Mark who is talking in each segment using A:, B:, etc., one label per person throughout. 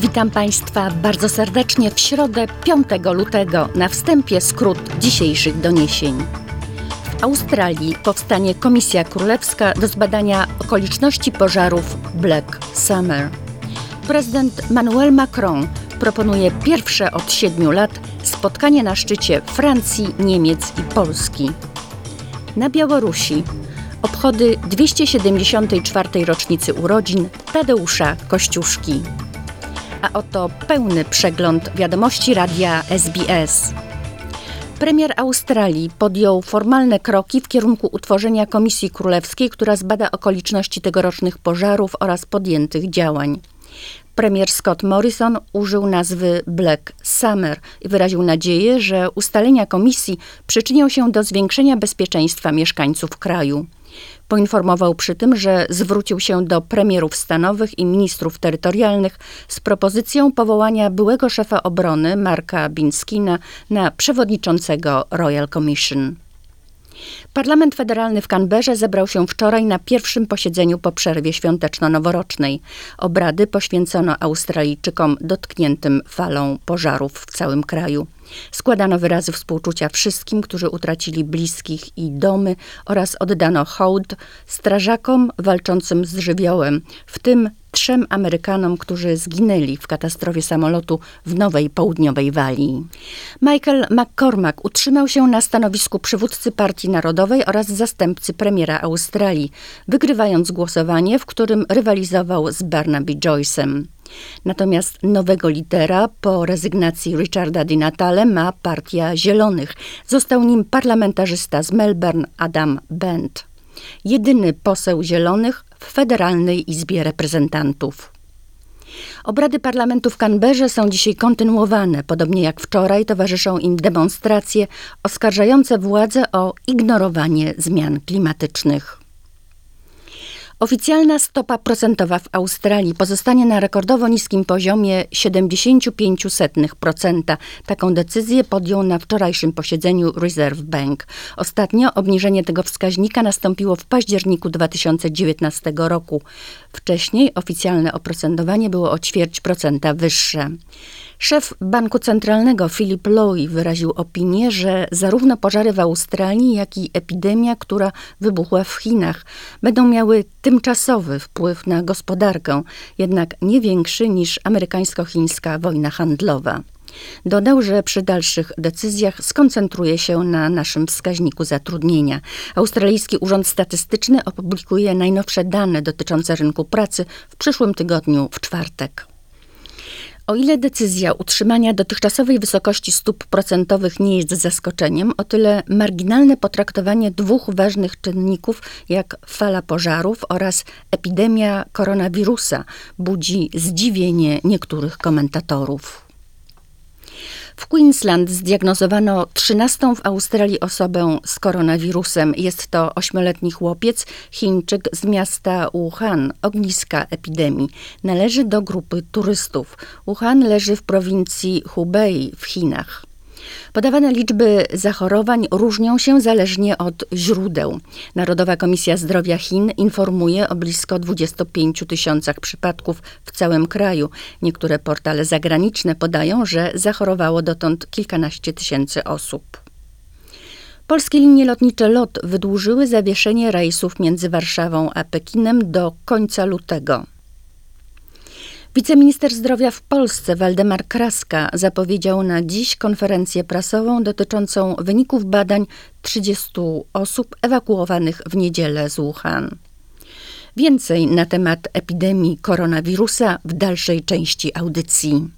A: Witam Państwa bardzo serdecznie w środę 5 lutego. Na wstępie skrót dzisiejszych doniesień. W Australii powstanie Komisja Królewska do zbadania okoliczności pożarów Black Summer. Prezydent Manuel Macron proponuje pierwsze od siedmiu lat spotkanie na szczycie Francji, Niemiec i Polski. Na Białorusi obchody 274. rocznicy urodzin Tadeusza Kościuszki. A oto pełny przegląd wiadomości radia SBS. Premier Australii podjął formalne kroki w kierunku utworzenia Komisji Królewskiej, która zbada okoliczności tegorocznych pożarów oraz podjętych działań. Premier Scott Morrison użył nazwy Black Summer i wyraził nadzieję, że ustalenia komisji przyczynią się do zwiększenia bezpieczeństwa mieszkańców kraju. Poinformował przy tym, że zwrócił się do premierów stanowych i ministrów terytorialnych z propozycją powołania byłego szefa obrony Marka Binskina na przewodniczącego Royal Commission. Parlament Federalny w Canberrze zebrał się wczoraj na pierwszym posiedzeniu po przerwie świąteczno-noworocznej. Obrady poświęcono Australijczykom dotkniętym falą pożarów w całym kraju. Składano wyrazy współczucia wszystkim, którzy utracili bliskich i domy oraz oddano hołd strażakom walczącym z żywiołem, w tym trzem Amerykanom, którzy zginęli w katastrofie samolotu w Nowej Południowej Walii. Michael McCormack utrzymał się na stanowisku przywódcy Partii Narodowej oraz zastępcy premiera Australii, wygrywając głosowanie, w którym rywalizował z Barnaby Joyce'em. Natomiast nowego lidera po rezygnacji Richarda Di Natale ma Partia Zielonych. Został nim parlamentarzysta z Melbourne Adam Bent. Jedyny poseł Zielonych w Federalnej Izbie Reprezentantów. Obrady parlamentu w Canberrze są dzisiaj kontynuowane. Podobnie jak wczoraj towarzyszą im demonstracje oskarżające władze o ignorowanie zmian klimatycznych. Oficjalna stopa procentowa w Australii pozostanie na rekordowo niskim poziomie 75%. Taką decyzję podjął na wczorajszym posiedzeniu Reserve Bank. Ostatnio obniżenie tego wskaźnika nastąpiło w październiku 2019 roku. Wcześniej oficjalne oprocentowanie było o ćwierć procenta wyższe. Szef Banku Centralnego Philip Lowy wyraził opinię, że zarówno pożary w Australii, jak i epidemia, która wybuchła w Chinach, będą miały tymczasowy wpływ na gospodarkę, jednak nie większy niż amerykańsko-chińska wojna handlowa. Dodał, że przy dalszych decyzjach skoncentruje się na naszym wskaźniku zatrudnienia. Australijski Urząd Statystyczny opublikuje najnowsze dane dotyczące rynku pracy w przyszłym tygodniu w czwartek. O ile decyzja utrzymania dotychczasowej wysokości stóp procentowych nie jest zaskoczeniem, o tyle marginalne potraktowanie dwóch ważnych czynników, jak fala pożarów oraz epidemia koronawirusa, budzi zdziwienie niektórych komentatorów. W Queensland zdiagnozowano 13 w Australii osobę z koronawirusem. Jest to ośmioletni chłopiec, Chińczyk z miasta Wuhan, ogniska epidemii. Należy do grupy turystów. Wuhan leży w prowincji Hubei w Chinach. Podawane liczby zachorowań różnią się zależnie od źródeł. Narodowa Komisja Zdrowia Chin informuje o blisko 25 tysiącach przypadków w całym kraju. Niektóre portale zagraniczne podają, że zachorowało dotąd kilkanaście tysięcy osób. Polskie linie lotnicze LOT wydłużyły zawieszenie rejsów między Warszawą a Pekinem do końca lutego. Wiceminister zdrowia w Polsce Waldemar Kraska zapowiedział na dziś konferencję prasową dotyczącą wyników badań 30 osób ewakuowanych w niedzielę z Wuhan. Więcej na temat epidemii koronawirusa w dalszej części audycji.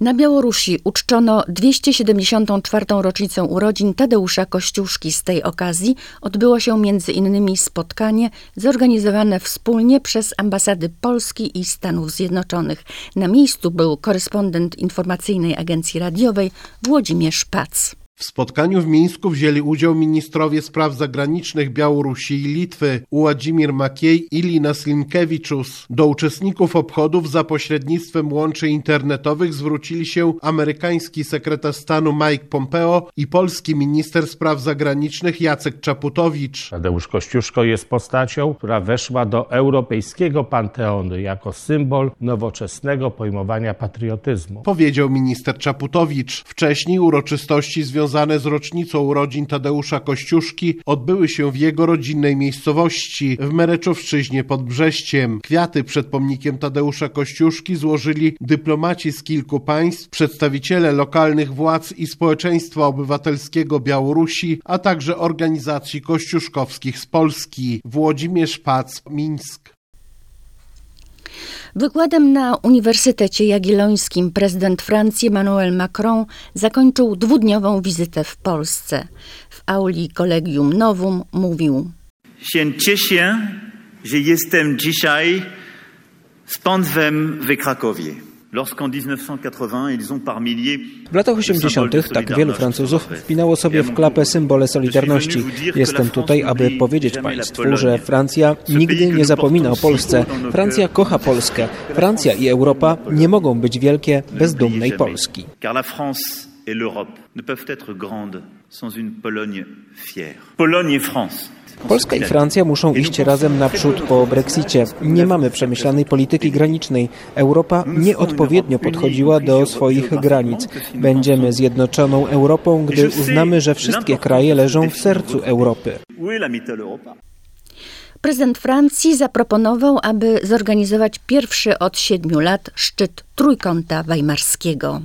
A: Na Białorusi uczczono 274. rocznicę urodzin Tadeusza Kościuszki. Z tej okazji odbyło się między innymi spotkanie zorganizowane wspólnie przez ambasady Polski i Stanów Zjednoczonych. Na miejscu był korespondent informacyjnej agencji radiowej Włodzimierz Pac.
B: W spotkaniu w Mińsku wzięli udział ministrowie spraw zagranicznych Białorusi i Litwy Władimir Makiej i Lina Slimkevicius. Do uczestników obchodów za pośrednictwem łączy internetowych zwrócili się amerykański sekretarz stanu Mike Pompeo i polski minister spraw zagranicznych Jacek Czaputowicz.
C: Tadeusz Kościuszko jest postacią, która weszła do europejskiego panteonu jako symbol nowoczesnego pojmowania patriotyzmu.
B: Powiedział minister Czaputowicz. Wcześniej uroczystości związane z rocznicą urodzin Tadeusza Kościuszki odbyły się w jego rodzinnej miejscowości w Mereczowszczyźnie pod Brześciem. Kwiaty przed pomnikiem Tadeusza Kościuszki złożyli dyplomaci z kilku państw, przedstawiciele lokalnych władz i społeczeństwa obywatelskiego Białorusi, a także organizacji kościuszkowskich z Polski. Włodzimierz Pac, Mińsk.
A: Wykładem na Uniwersytecie Jagiellońskim prezydent Francji Emmanuel Macron zakończył dwudniową wizytę w Polsce. W auli Collegium Novum mówił:
D: się cieszę, że jestem dzisiaj z państwem w Krakowie. Lorsqu'en 1980 ils ont par milliers
E: W latach 80. tak wielu Francuzów wpinało sobie w klapę symbole Solidarności. Jestem tutaj, aby powiedzieć Państwu, że Francja nigdy nie zapomina o Polsce. Francja kocha Polskę. Francja i Europa nie mogą być wielkie bez dumnej Polski.
D: Car la France et l'Europe ne peuvent être grandes France.
E: Polska i Francja muszą iść razem naprzód po Brexicie. Nie mamy przemyślanej polityki granicznej. Europa nieodpowiednio podchodziła do swoich granic. Będziemy zjednoczoną Europą, gdy uznamy, że wszystkie kraje leżą w sercu Europy.
A: Prezydent Francji zaproponował, aby zorganizować pierwszy od siedmiu lat szczyt Trójkąta Weimarskiego.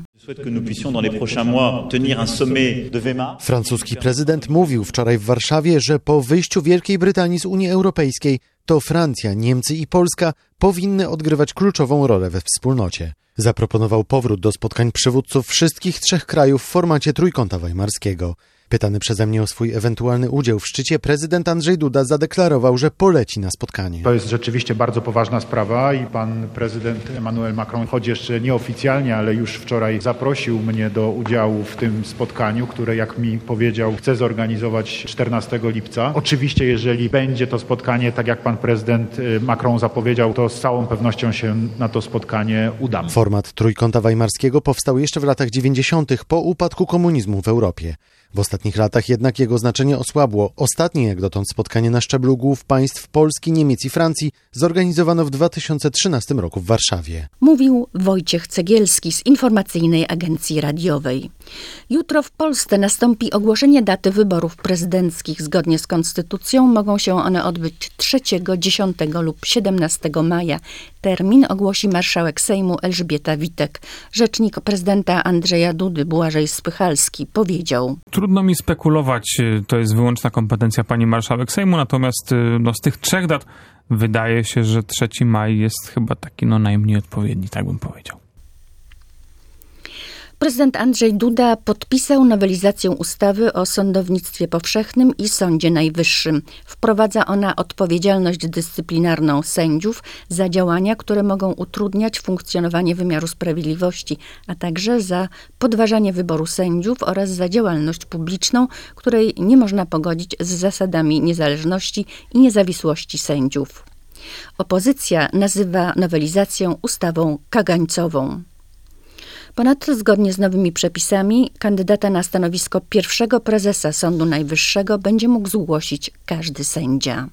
F: Francuski prezydent mówił wczoraj w Warszawie, że po wyjściu Wielkiej Brytanii z Unii Europejskiej to Francja, Niemcy i Polska powinny odgrywać kluczową rolę we wspólnocie. Zaproponował powrót do spotkań przywódców wszystkich trzech krajów w formacie Trójkąta Weimarskiego. Pytany przeze mnie o swój ewentualny udział w szczycie, prezydent Andrzej Duda zadeklarował, że poleci na spotkanie.
G: To jest rzeczywiście bardzo poważna sprawa i pan prezydent Emmanuel Macron, choć jeszcze nieoficjalnie, ale już wczoraj zaprosił mnie do udziału w tym spotkaniu, które jak mi powiedział chce zorganizować 14 lipca. Oczywiście jeżeli będzie to spotkanie, tak jak pan prezydent y, Macron zapowiedział, to z całą pewnością się na to spotkanie udam.
F: Format Trójkąta Weimarskiego powstał jeszcze w latach 90. po upadku komunizmu w Europie. W ostatnich latach jednak jego znaczenie osłabło. Ostatnie jak dotąd spotkanie na szczeblu głów państw Polski, Niemiec i Francji zorganizowano w 2013 roku w Warszawie.
A: Mówił Wojciech Cegielski z Informacyjnej Agencji Radiowej. Jutro w Polsce nastąpi ogłoszenie daty wyborów prezydenckich. Zgodnie z konstytucją mogą się one odbyć 3, 10 lub 17 maja. Termin ogłosi marszałek Sejmu Elżbieta Witek. Rzecznik prezydenta Andrzeja Dudy Błażej Spychalski powiedział:
H: Trudno mi spekulować, y, to jest wyłączna kompetencja pani marszałek Sejmu, natomiast y, no, z tych trzech dat wydaje się, że 3 maj jest chyba taki no, najmniej odpowiedni, tak bym powiedział.
A: Prezydent Andrzej Duda podpisał nowelizację ustawy o sądownictwie powszechnym i Sądzie Najwyższym. Wprowadza ona odpowiedzialność dyscyplinarną sędziów za działania, które mogą utrudniać funkcjonowanie wymiaru sprawiedliwości, a także za podważanie wyboru sędziów oraz za działalność publiczną, której nie można pogodzić z zasadami niezależności i niezawisłości sędziów. Opozycja nazywa nowelizację ustawą kagańcową. Ponadto zgodnie z nowymi przepisami kandydata na stanowisko pierwszego prezesa Sądu Najwyższego będzie mógł zgłosić każdy sędzia.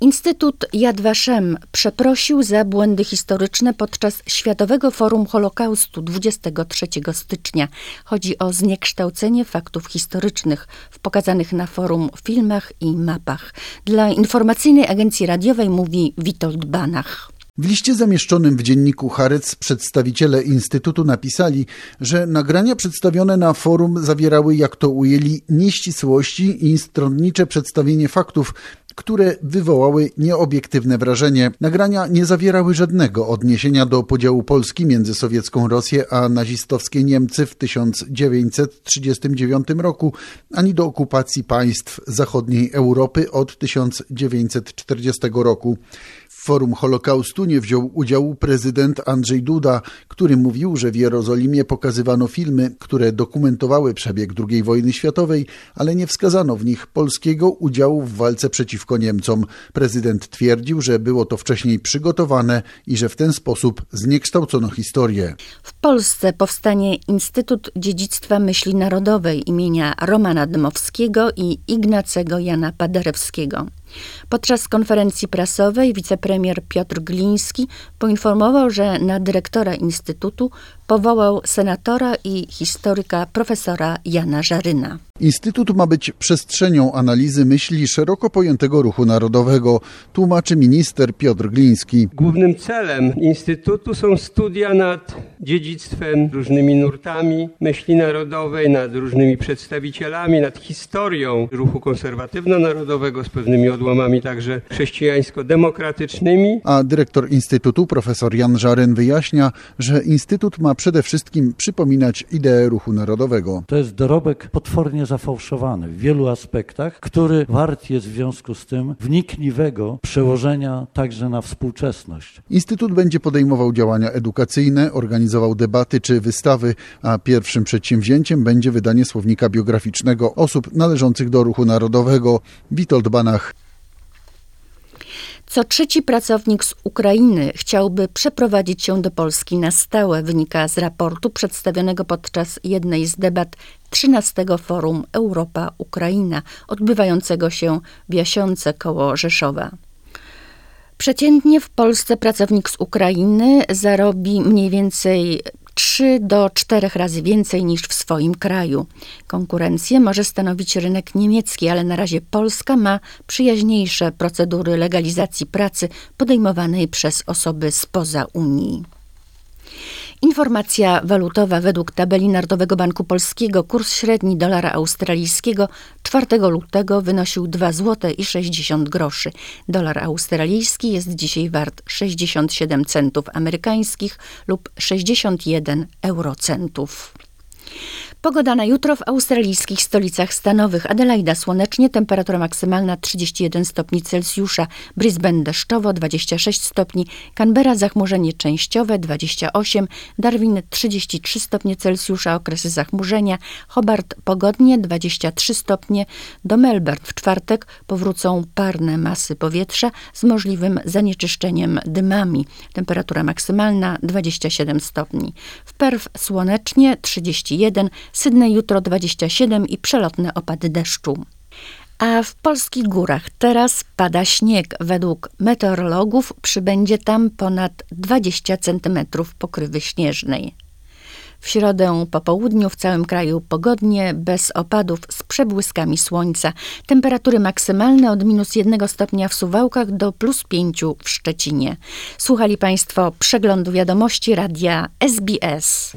A: Instytut Yad Vashem przeprosił za błędy historyczne podczas Światowego Forum Holokaustu 23 stycznia. Chodzi o zniekształcenie faktów historycznych w pokazanych na forum filmach i mapach. Dla informacyjnej agencji radiowej mówi Witold Banach.
I: W liście zamieszczonym w dzienniku Harec przedstawiciele Instytutu napisali, że nagrania przedstawione na forum zawierały, jak to ujęli, nieścisłości i stronnicze przedstawienie faktów, które wywołały nieobiektywne wrażenie. Nagrania nie zawierały żadnego odniesienia do podziału Polski między sowiecką Rosję a nazistowskie Niemcy w 1939 roku, ani do okupacji państw zachodniej Europy od 1940 roku. W forum Holokaustu nie wziął udziału prezydent Andrzej Duda, który mówił, że w Jerozolimie pokazywano filmy, które dokumentowały przebieg II wojny światowej, ale nie wskazano w nich polskiego udziału w walce przeciwko Niemcom. Prezydent twierdził, że było to wcześniej przygotowane i że w ten sposób zniekształcono historię.
A: W Polsce powstanie Instytut Dziedzictwa Myśli Narodowej imienia Romana Dmowskiego i Ignacego Jana Paderewskiego. Podczas konferencji prasowej wicepremier Piotr Gliński poinformował, że na dyrektora Instytutu powołał senatora i historyka profesora Jana Żaryna.
I: Instytut ma być przestrzenią analizy myśli szeroko pojętego ruchu narodowego, tłumaczy minister Piotr Gliński.
J: Głównym celem Instytutu są studia nad dziedzictwem, różnymi nurtami myśli narodowej, nad różnymi przedstawicielami, nad historią ruchu konserwatywno-narodowego z pewnymi odłamami także chrześcijańsko-demokratycznymi.
I: A dyrektor Instytutu, profesor Jan Żaryn, wyjaśnia, że Instytut ma przede wszystkim przypominać ideę ruchu narodowego.
K: To jest dorobek potwornie zafałszowany w wielu aspektach, który wart jest w związku z tym wnikliwego przełożenia także na współczesność.
I: Instytut będzie podejmował działania edukacyjne, organizował debaty czy wystawy, a pierwszym przedsięwzięciem będzie wydanie słownika biograficznego osób należących do ruchu narodowego. Witold Banach.
A: Co trzeci pracownik z Ukrainy chciałby przeprowadzić się do Polski na stałe, wynika z raportu przedstawionego podczas jednej z debat 13 Forum Europa-Ukraina, odbywającego się w Jasiące koło Rzeszowa. Przeciętnie w Polsce pracownik z Ukrainy zarobi mniej więcej 3 do 4 razy więcej niż w swoim kraju. Konkurencję może stanowić rynek niemiecki, ale na razie Polska ma przyjaźniejsze procedury legalizacji pracy podejmowanej przez osoby spoza Unii. Informacja walutowa według tabeli Narodowego Banku Polskiego kurs średni dolara australijskiego 4 lutego wynosił 2 zł i 60 groszy. Dolar australijski jest dzisiaj wart 67 centów amerykańskich lub 61 eurocentów. Pogoda na jutro w australijskich stolicach stanowych. Adelaida słonecznie, temperatura maksymalna 31 stopni Celsjusza, Brisbane deszczowo 26 stopni, Canberra zachmurzenie częściowe 28, Darwin 33 stopnie Celsjusza, okresy zachmurzenia, Hobart pogodnie 23 stopnie, do Melbourne w czwartek powrócą parne masy powietrza z możliwym zanieczyszczeniem dymami. Temperatura maksymalna 27 stopni. W Perth słonecznie 31, Sydney jutro 27 i przelotne opady deszczu. A w polskich górach teraz pada śnieg. Według meteorologów przybędzie tam ponad 20 cm pokrywy śnieżnej. W środę po południu w całym kraju pogodnie, bez opadów, z przebłyskami słońca. Temperatury maksymalne od minus jednego stopnia w Suwałkach do plus pięciu w Szczecinie. Słuchali Państwo przeglądu wiadomości radia SBS.